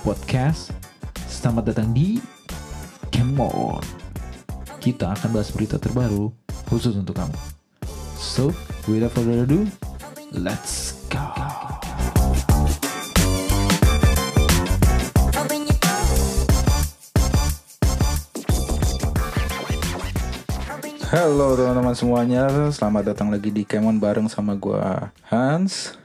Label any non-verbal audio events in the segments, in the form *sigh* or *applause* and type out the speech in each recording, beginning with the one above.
Podcast. Selamat datang di Kemon. Kita akan bahas berita terbaru khusus untuk kamu. So, without further ado, let's go. Halo teman-teman semuanya, selamat datang lagi di Kemon bareng sama gua Hans.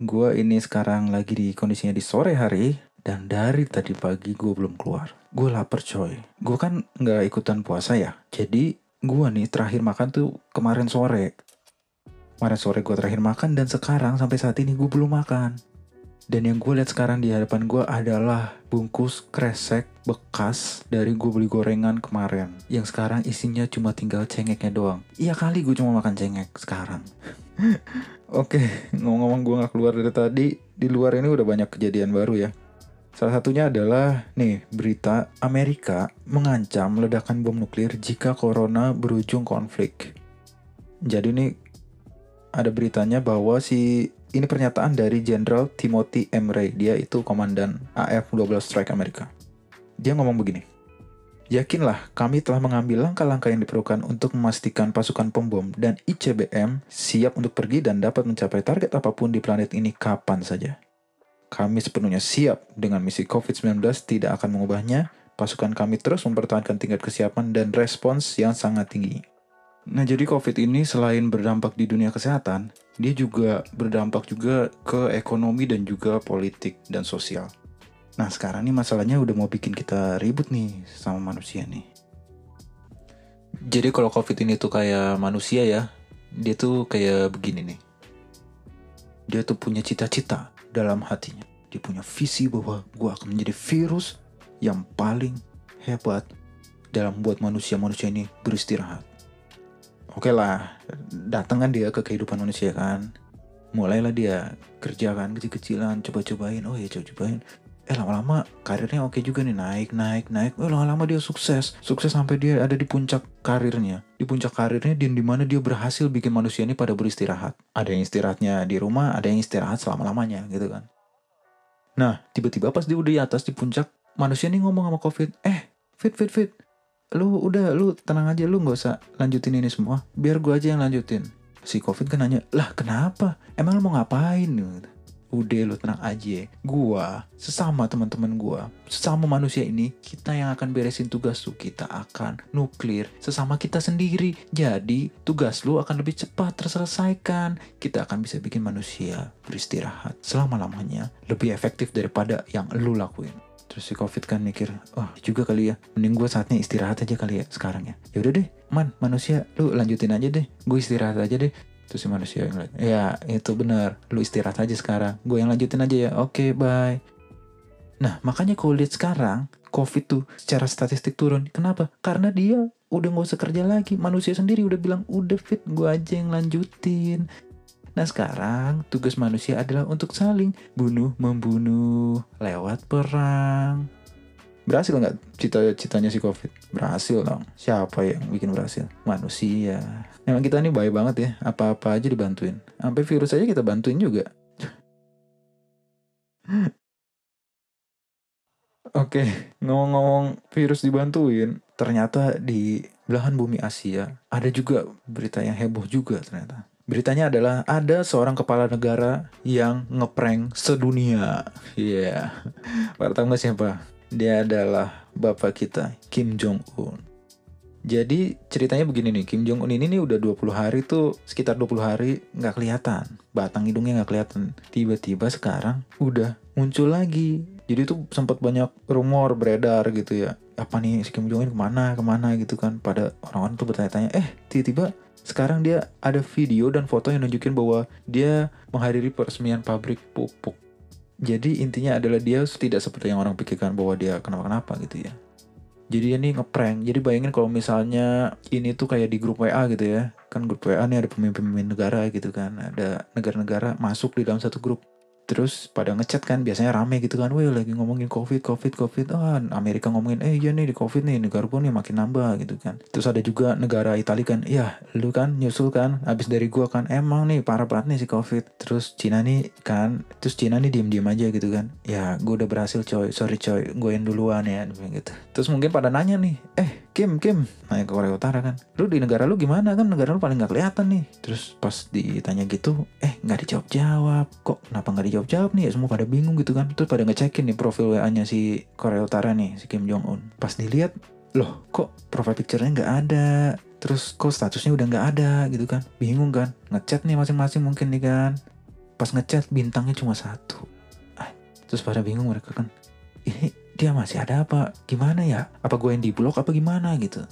Gua ini sekarang lagi di kondisinya di sore hari dan dari tadi pagi gue belum keluar. Gue lapar coy. Gue kan nggak ikutan puasa ya, jadi gua nih terakhir makan tuh kemarin sore. Kemarin sore gue terakhir makan dan sekarang sampai saat ini gue belum makan. Dan yang gue lihat sekarang di hadapan gue adalah bungkus kresek bekas dari gue beli gorengan kemarin. Yang sekarang isinya cuma tinggal cengeknya doang. Iya kali gue cuma makan cengek sekarang. *laughs* Oke, ngomong-ngomong gue gak keluar dari tadi, di luar ini udah banyak kejadian baru ya. Salah satunya adalah nih berita Amerika mengancam ledakan bom nuklir jika corona berujung konflik. Jadi nih ada beritanya bahwa si ini pernyataan dari Jenderal Timothy M. Ray. Dia itu komandan AF-12 Strike Amerika. Dia ngomong begini. Yakinlah, kami telah mengambil langkah-langkah yang diperlukan untuk memastikan pasukan pembom dan ICBM siap untuk pergi dan dapat mencapai target apa pun di planet ini kapan saja. Kami sepenuhnya siap dengan misi COVID-19 tidak akan mengubahnya. Pasukan kami terus mempertahankan tingkat kesiapan dan respons yang sangat tinggi. Nah, jadi COVID ini selain berdampak di dunia kesehatan, dia juga berdampak juga ke ekonomi dan juga politik dan sosial. Nah, sekarang nih masalahnya udah mau bikin kita ribut nih sama manusia nih. Jadi kalau COVID ini tuh kayak manusia ya, dia tuh kayak begini nih. Dia tuh punya cita-cita dalam hatinya. Dia punya visi bahwa gue akan menjadi virus yang paling hebat dalam buat manusia-manusia ini beristirahat. Oke okay lah datang kan dia ke kehidupan manusia kan. Mulailah dia kerja kan kecil-kecilan coba-cobain. Oh ya coba-cobain eh lama-lama karirnya oke juga nih naik naik naik. Oh lama-lama dia sukses. Sukses sampai dia ada di puncak karirnya. Di puncak karirnya di mana dia berhasil bikin manusia ini pada beristirahat. Ada yang istirahatnya di rumah ada yang istirahat selama-lamanya gitu kan. Nah tiba-tiba pas dia udah di atas di puncak manusia ini ngomong sama covid eh fit fit fit lu udah lu tenang aja lu nggak usah lanjutin ini semua. Biar gua aja yang lanjutin. Si covid kan nanya lah kenapa? Emang lu mau ngapain udah lu tenang aja. Gua sesama teman-teman gua sesama manusia ini kita yang akan beresin tugas lu. Kita akan nuklir sesama kita sendiri. Jadi tugas lu akan lebih cepat terselesaikan. Kita akan bisa bikin manusia beristirahat selama-lamanya lebih efektif daripada yang lu lakuin. Terus si covid kan mikir oh juga kali ya. Mending gue saatnya istirahat aja kali ya sekarang ya. Ya udah deh man manusia lu lanjutin aja deh. Gue istirahat aja deh terus si manusia yang ya itu benar. Lu istirahat aja sekarang. Gue yang lanjutin aja ya. Oke okay, bye. Nah makanya kalau lihat sekarang covid tuh secara statistik turun. Kenapa? Karena dia udah gak usah kerja lagi. Manusia sendiri udah bilang udah fit gue aja yang lanjutin. Nah sekarang tugas manusia adalah untuk saling bunuh membunuh lewat perang. Berhasil nggak cita-citanya si COVID? Berhasil dong. Siapa yang bikin berhasil? Manusia. Memang kita ini baik banget ya. Apa-apa aja dibantuin. Sampai virus aja kita bantuin juga. *laughs* Oke, ngomong-ngomong virus dibantuin, ternyata di belahan bumi Asia ada juga berita yang heboh juga ternyata. Beritanya adalah ada seorang kepala negara yang ngeprank sedunia. Iya. *laughs* Yeah. Nggak siapa? Dia adalah bapak kita, Kim Jong Un. Jadi ceritanya begini nih, Kim Jong Un ini nih udah 20 hari tuh, sekitar 20 hari nggak kelihatan. Batang hidungnya nggak kelihatan. Tiba-tiba sekarang udah muncul lagi. Jadi tuh sempat banyak rumor beredar gitu ya. Apa nih si Kim Jong Un ke mana, ke mana gitu kan. Pada orang-orang tuh bertanya-tanya, eh tiba-tiba sekarang dia ada video dan foto yang nunjukin bahwa dia menghadiri peresmian pabrik pupuk. Jadi intinya adalah dia tidak seperti yang orang pikirkan bahwa dia kenapa-kenapa gitu ya. Jadi ini ngeprank. Jadi bayangin kalau misalnya ini tuh kayak di grup WA gitu ya. Kan grup WA nih ada pemimpin-pemimpin negara gitu kan. Ada negara-negara masuk di dalam satu grup. Terus pada ngechat kan biasanya rame gitu kan wih lagi ngomongin covid covid covid. Ah Amerika ngomongin eh iya nih di covid nih negara pun nih makin nambah gitu kan. Terus ada juga negara Italia kan ya lu kan nyusul kan abis dari gua kan emang nih parah banget nih si covid. Terus Cina nih kan terus Cina nih diem diem aja gitu kan. Ya gua udah berhasil coy. Sorry coy gue yang duluan ya gitu. Terus mungkin pada nanya nih eh Kim Kim nanya ke Korea Utara kan lu di negara lu gimana kan? Negara lu paling nggak kelihatan nih. Terus pas ditanya gitu eh nggak dijawab jawab kok kenapa nggak dijawab jawab nih semua pada bingung gitu kan. Terus pada ngecekin nih profil WA nya si Korea Utara nih si Kim Jong Un pas dilihat loh kok profile picture-nya nggak ada? Terus kok statusnya udah nggak ada gitu kan. Bingung kan ngechat nih masing-masing mungkin nih kan. Pas ngechat bintangnya cuma satu. Ah, terus pada bingung mereka kan. Ini dia masih ada apa? Gimana ya? Apa gue yang di blok apa gimana gitu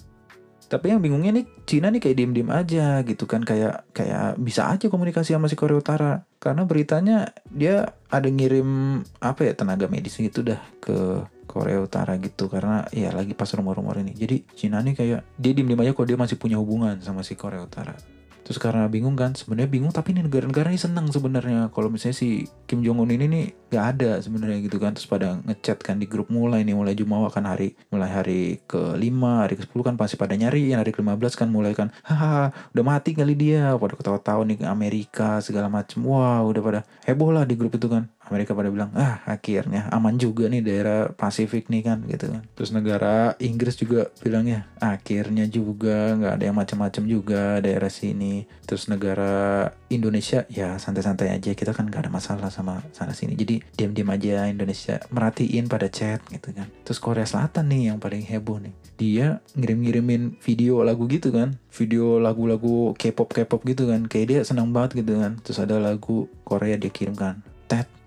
tapi yang bingungnya nih Cina nih kayak diem-diem aja gitu kan. Kayak kayak bisa aja komunikasi sama si Korea Utara. Karena beritanya dia ada ngirim apa ya tenaga medis gitu dah ke Korea Utara gitu. Karena ya lagi pas rumor-rumor ini. Jadi Cina nih kayak dia diem-diem aja kok dia masih punya hubungan sama si Korea Utara terus karena bingung kan sebenarnya bingung tapi ini negara-negara ini senang sebenarnya. Kalau misalnya si Kim Jong Un ini nih nggak ada sebenarnya gitu kan. Terus pada ngechat kan di grup mulai nih mulai Jumawa kan hari mulai hari ke 5 hari ke 10 kan pasti pada nyari hari ke 15 kan mulai kan haha udah mati kali dia. Pada ketawa-tawa nih ke Amerika segala macem. Wah udah pada heboh lah di grup itu kan Amerika pada bilang ah akhirnya aman juga nih daerah Pasifik nih kan gitu kan. Terus negara Inggris juga bilangnya akhirnya juga nggak ada yang macam-macam juga daerah sini. Terus negara Indonesia ya santai-santai aja kita kan nggak ada masalah sama sana sini. Jadi diam-diam aja Indonesia merhatiin pada chat gitu kan. Terus Korea Selatan nih yang paling heboh nih. Dia ngirim-ngirimin video lagu gitu kan video lagu-lagu K-pop K-pop gitu kan kayak dia senang banget gitu kan. Terus ada lagu Korea dia kirimkan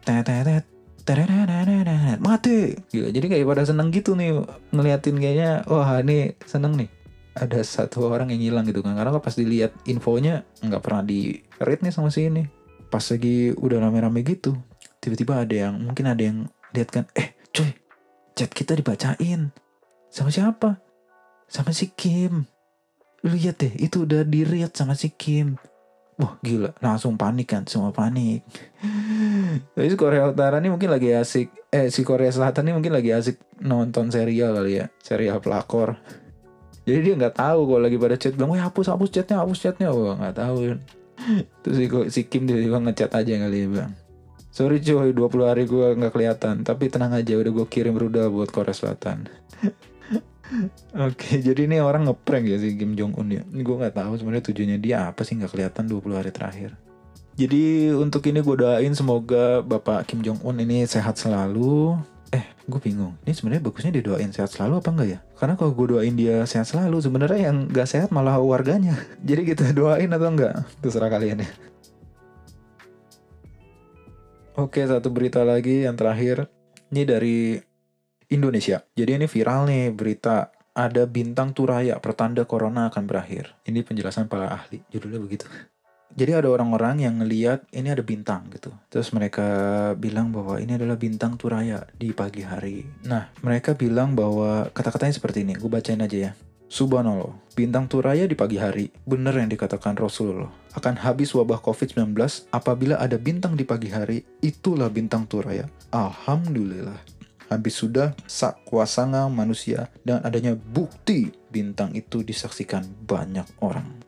tet tet tet tet mati. Gila, jadi kayak pada seneng gitu nih ngeliatin kayaknya wah ini seneng nih. Ada satu orang yang hilang gitu kan karena pas dilihat infonya nggak pernah di read nih sama si ini. Pas lagi udah rame-rame gitu tiba-tiba ada yang mungkin ada yang lihat kan eh coy chat kita dibacain. Sama siapa? Sama si Kim. Lihat deh itu udah di read sama si Kim Wah gila, langsung panik kan, semua panik. Jadi Korea Utara nih mungkin lagi asik, eh si Korea Selatan nih mungkin lagi asik nonton serial kali ya, serial pelakor. Jadi dia nggak tahu kalau lagi pada chat bilang, wah hapus hapus chatnya, hapus chatnya, wah nggak tahu. Terus si, si Kim tiba-tiba ngechat aja kali ya bang. Sorry cuy, 20 hari gue nggak kelihatan, tapi tenang aja, udah gue kirim rudal buat Korea Selatan. Oke, jadi ini orang ngeprank ya si Kim Jong Un ya. Ini gue nggak tahu sebenarnya tujuannya dia apa sih nggak kelihatan 20 hari terakhir. Jadi untuk ini gue doain semoga Bapak Kim Jong Un ini sehat selalu. Eh, gue bingung. Ini sebenarnya bagusnya didoain sehat selalu apa enggak ya? Karena kalau gue doain dia sehat selalu, sebenarnya yang nggak sehat malah warganya. *laughs* Jadi kita doain atau enggak? Terserah kalian ya. Oke, satu berita lagi yang terakhir. Ini dari Indonesia. Jadi ini viral nih berita ada bintang Turaya pertanda corona akan berakhir. Ini penjelasan para ahli. Judulnya begitu. Jadi ada orang-orang yang ngeliat ini ada bintang gitu. Terus mereka bilang bahwa ini adalah bintang Turaya di pagi hari. Nah, mereka bilang bahwa kata-katanya seperti ini. Gue bacain aja ya. Subhanallah, bintang Turaya di pagi hari, benar yang dikatakan Rasulullah. Akan habis wabah COVID-19 apabila ada bintang di pagi hari, itulah bintang Turaya. Alhamdulillah habis sudah sak kuasanga manusia dan adanya bukti bintang itu disaksikan banyak orang.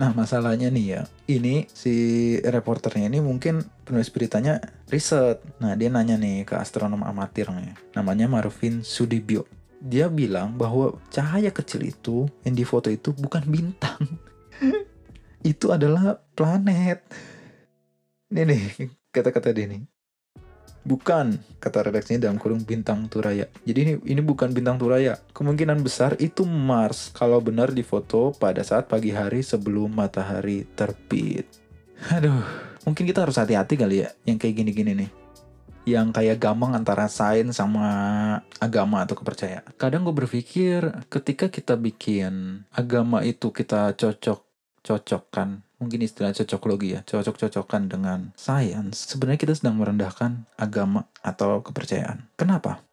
Nah masalahnya nih ya, ini si reporternya ini mungkin penulis beritanya riset. Nah dia nanya nih ke astronom amatir nih, namanya Marvin Sudibyo. Dia bilang bahwa cahaya kecil itu yang di foto itu bukan bintang, *laughs* itu adalah planet. Ini nih kata-kata dia nih. Bukan, kata redaksinya dalam kurung bintang Turaya. Jadi ini ini bukan bintang Turaya. Kemungkinan besar itu Mars kalau benar difoto pada saat pagi hari sebelum matahari terbit. Aduh, mungkin kita harus hati-hati kali ya yang kayak gini-gini nih. Yang kayak gampang antara sains sama agama atau kepercayaan. Kadang gue berpikir ketika kita bikin agama itu kita cocok cocokkan mungkin istilah cocok logi ya cocok-cocokan dengan sains. Sebenarnya kita sedang merendahkan agama atau kepercayaan. Kenapa?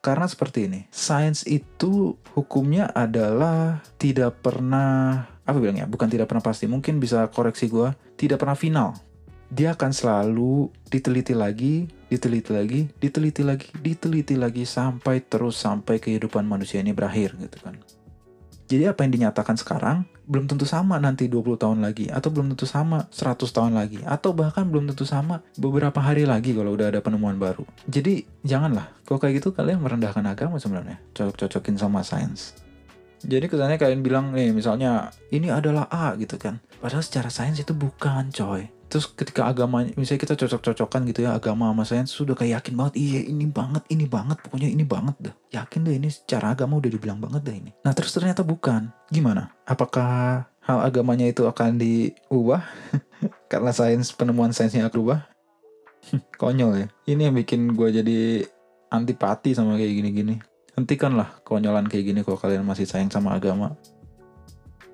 Karena seperti ini sains itu hukumnya adalah tidak pernah apa bilangnya? Bukan tidak pernah pasti mungkin bisa koreksi gue tidak pernah final. Dia akan selalu diteliti lagi, diteliti lagi, diteliti lagi, diteliti lagi sampai terus sampai kehidupan manusia ini berakhir gitu kan. Jadi apa yang dinyatakan sekarang belum tentu sama nanti 20 tahun lagi atau belum tentu sama 100 tahun lagi atau bahkan belum tentu sama beberapa hari lagi kalau udah ada penemuan baru. Jadi janganlah kalau kayak gitu kalian merendahkan agama sebenarnya, cocok-cocokin sama sains. Jadi kesannya kalian bilang nih misalnya ini adalah A gitu kan. Padahal secara sains itu bukan coy terus ketika agama misalnya kita cocok-cocokan gitu ya agama sama sains sudah kayak yakin banget iya ini banget ini banget pokoknya ini banget dah. Yakin deh ini secara agama udah dibilang banget dah ini. Nah terus ternyata bukan. Gimana? Apakah hal agamanya itu akan diubah? *laughs* Karena sains penemuan sainsnya berubah? *laughs* Konyol ya. Ini yang bikin gue jadi antipati sama kayak gini-gini. Hentikanlah konyolan kayak gini kalau kalian masih sayang sama agama.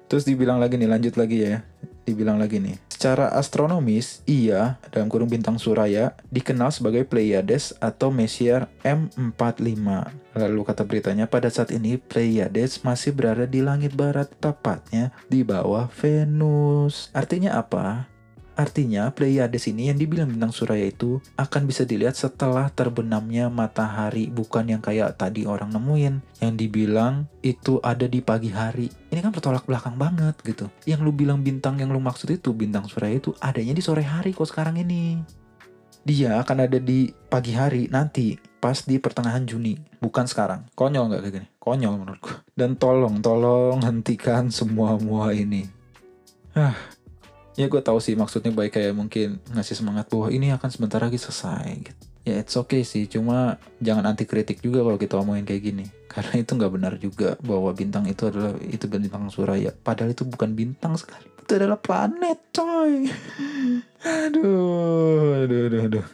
Terus dibilang lagi nih lanjut lagi ya. Dibilang lagi nih. Secara astronomis, ia, dalam kurung bintang Suraya, dikenal sebagai Pleiades atau Messier M45. Lalu kata beritanya, pada saat ini Pleiades masih berada di langit barat, tepatnya di bawah Venus. Artinya apa? Artinya Pleiades ini yang dibilang bintang Suraya itu akan bisa dilihat setelah terbenamnya matahari bukan yang kayak tadi orang nemuin yang dibilang itu ada di pagi hari. Ini kan bertolak belakang banget gitu. Yang lu bilang bintang yang lu maksud itu bintang Suraya itu adanya di sore hari kok sekarang ini. Dia akan ada di pagi hari nanti pas di pertengahan Juni, bukan sekarang. Konyol nggak kayak gini? Konyol menurutku. Dan tolong, tolong hentikan semua mua ini. Ah, ya gue tahu sih maksudnya baik kayak mungkin ngasih semangat bahwa ini akan sebentar lagi selesai gitu. Ya it's okay sih, cuma jangan anti kritik juga kalau kita omongin kayak gini. *laughs* Karena itu nggak benar juga bahwa bintang itu adalah itu bintang Suraya. Padahal itu bukan bintang sekali. Itu adalah planet, coy. *laughs* aduh, aduh, aduh, aduh.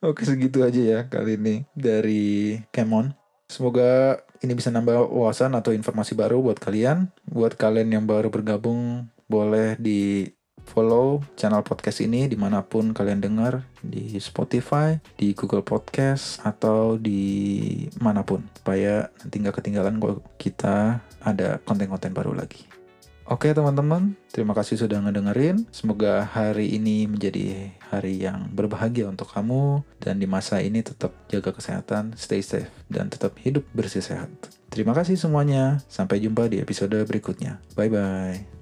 Oke segitu aja ya kali ini dari Kemon. Semoga ini bisa nambah wawasan atau informasi baru buat kalian. Buat kalian yang baru bergabung, boleh di follow channel podcast ini di mana pun kalian dengar di Spotify, di Google Podcast atau di mana pun supaya nanti nggak ketinggalan kalau kita ada konten-konten baru lagi. Oke teman-teman, terima kasih sudah ngedengerin. Semoga hari ini menjadi hari yang berbahagia untuk kamu dan di masa ini tetap jaga kesehatan, stay safe dan tetap hidup bersih sehat. Terima kasih semuanya. Sampai jumpa di episode berikutnya. Bye bye.